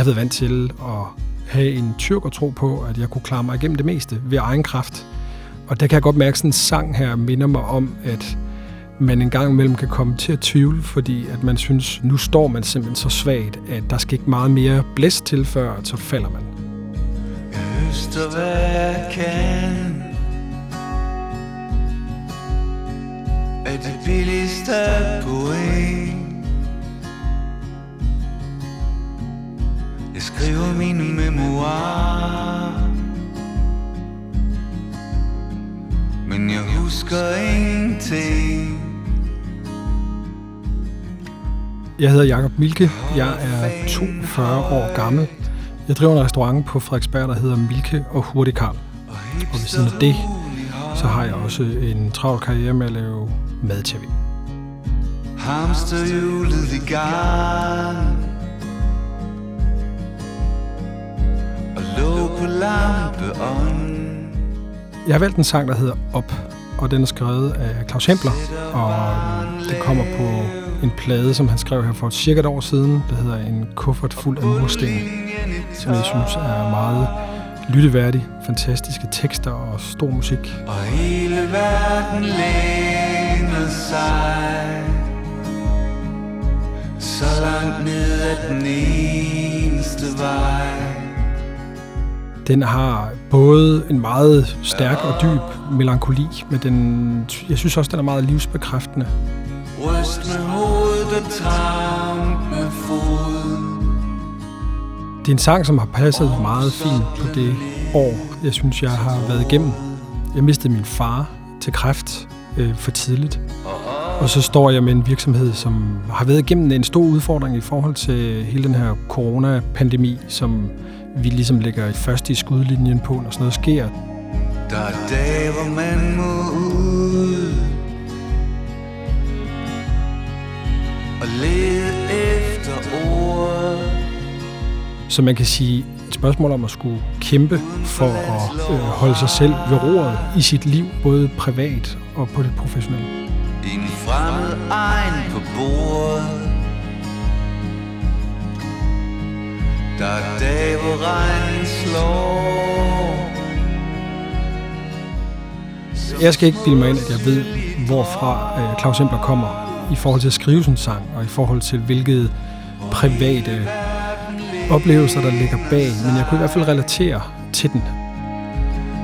Jeg havde vant til at have en tyrk og tro på, at jeg kunne klare mig igennem det meste ved egen kraft. Og der kan jeg godt mærke, at sådan en sang her minder mig om, at man en gang imellem kan komme til at tvivle, fordi at man synes, nu står man simpelthen så svagt, at der skal ikke meget mere blæst til, før så falder man. Jeg høster, hvad jeg kan Af det billigste point skriver mine memoirer Men jeg husker ingenting Jeg hedder Jakob Milke. Jeg er 42 år gammel. Jeg driver en restaurant på Frederiksberg, der hedder Milke og Hurtig Karl. Og ved siden af det, så har jeg også en travl karriere med at lave mad-tv. Hamsterhjulet i gang Jeg har valgt en sang, der hedder Op, og den er skrevet af Claus Hempler, og den kommer på en plade, som han skrev her for cirka et år siden. der hedder En kuffert fuld af mursten, som jeg synes er meget lytteværdig, fantastiske tekster og stor musik. Og hele verden læner sig Så langt ned ad den eneste vej den har både en meget stærk og dyb melankoli, men den, jeg synes også, den er meget livsbekræftende. Ryst med hovedet tramp med foden Det er en sang, som har passet meget fint på det år, jeg synes, jeg har været igennem. Jeg mistede min far til kræft øh, for tidligt. Og så står jeg med en virksomhed, som har været igennem en stor udfordring i forhold til hele den her coronapandemi, som vi ligesom lægger først i skudlinjen på, når sådan noget sker. Der er dage, hvor man må ud Og lede efter ord Så man kan sige, et spørgsmål om at skulle kæmpe for at øh, holde sig selv ved roret i sit liv, både privat og på det professionelle. En fremmed egen på bordet Der er dage, hvor regnen slår Jeg skal ikke bilde mig ind, at jeg ved, hvorfra øh, Claus Hempler kommer i forhold til at skrive sådan en sang, og i forhold til hvilke private oplevelser, der ligger bag. Men jeg kunne i hvert fald relatere til den.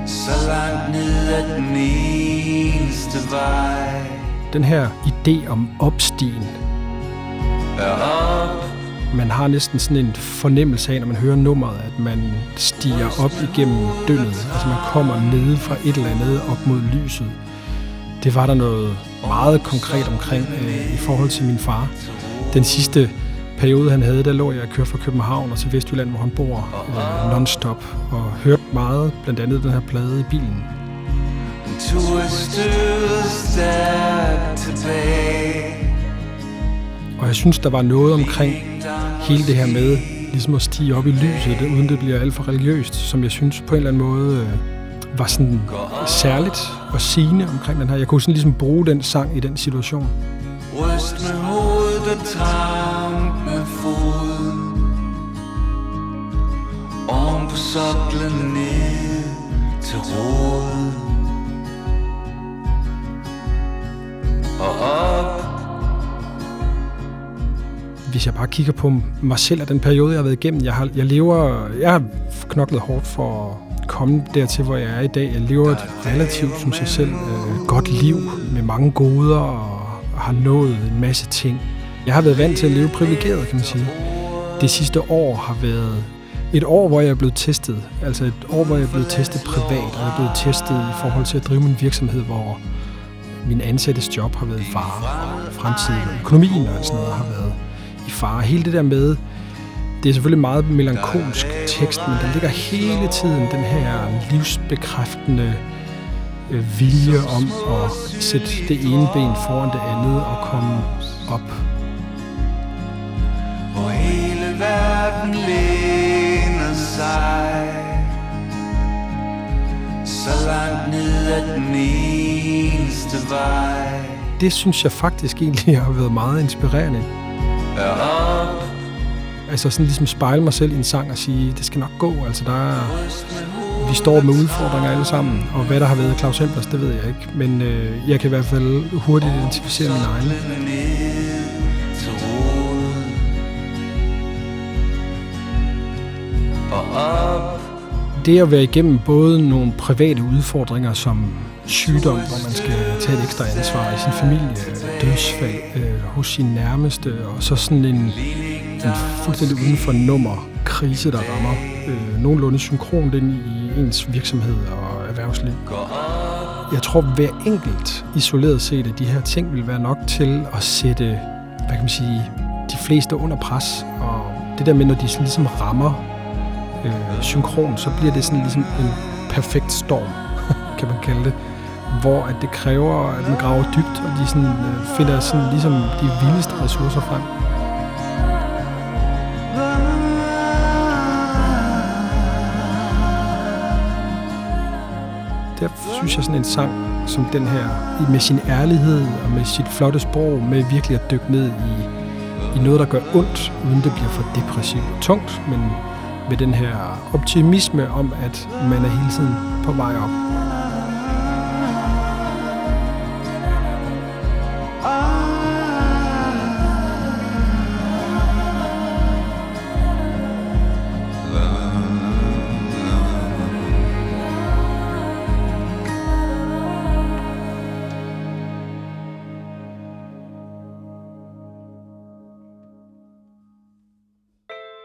Så langt ned ad den eneste vej Den her idé om opstigen. Op Man har næsten sådan en fornemmelse af, når man hører nummeret, at man stiger op igennem døgnet. Altså man kommer nede fra et eller andet op mod lyset. Det var der noget meget konkret omkring øh, i forhold til min far. Den sidste periode, han havde, der lå jeg og kørte fra København og til Vestjylland, hvor han bor øh, non-stop, og hørte meget, blandt andet den her plade i bilen. Og jeg synes, der var noget omkring hele det her med ligesom at stige op i lyset, det, uden det bliver alt for religiøst, som jeg synes på en eller anden måde øh, var sådan særligt og sigende omkring den her. Jeg kunne sådan ligesom bruge den sang i den situation. Ryst med hovedet og tramp med foden Oven på soklen ned til roden Og Hvis jeg bare kigger på mig selv og den periode, jeg har været igennem, jeg, har, jeg lever, jeg har knoklet hårdt for at komme dertil, hvor jeg er i dag. Jeg lever et relativt, som sig selv, øh, godt liv med mange goder og har nået en masse ting. Jeg har været vant til at leve privilegeret, kan man sige. Det sidste år har været et år, hvor jeg er blevet testet. Altså et år, hvor jeg er blevet testet privat, og jeg er blevet testet i forhold til at drive min virksomhed, hvor min ansattes job har været far, og fremtiden og økonomien og sådan noget har været i fare. Hele det der med, det er selvfølgelig meget melankolsk tekst, men der ligger hele tiden den her livsbekræftende øh, vilje om at sætte det ene ben foran det andet og komme op. Hvor hele verden læner sig Så langt ned ad den eneste vej Det synes jeg faktisk egentlig har været meget inspirerende. Altså sådan ligesom spejle mig selv i en sang og sige, det skal nok gå. Altså der er, vi står med udfordringer alle sammen, og hvad der har været Claus Hempers, det ved jeg ikke. Men øh, jeg kan i hvert fald hurtigt identificere min egen. Og op det at være igennem både nogle private udfordringer som sygdom, hvor man skal tage et ekstra ansvar i sin familie, dødsfald øh, hos sin nærmeste, og så sådan en, en fuldstændig uden for nummer krise, der rammer øh, nogenlunde synkront ind i ens virksomhed og erhvervsliv. Jeg tror, hver enkelt isoleret set af de her ting vil være nok til at sætte, hvad kan man sige, de fleste under pres. Og det der med, når de sådan ligesom rammer øh, synkron, så bliver det sådan ligesom en perfekt storm, kan man kalde det. Hvor at det kræver, at man graver dybt, og de sådan, øh, finder sådan ligesom de vildeste ressourcer frem. Der synes jeg sådan en sang som den her, i- med sin ærlighed og med sit flotte sprog, med virkelig at dykke ned i, i noget, der gør ondt, uden det bliver for depressivt og tungt, men med den her optimisme om, at man er hele tiden på vej op.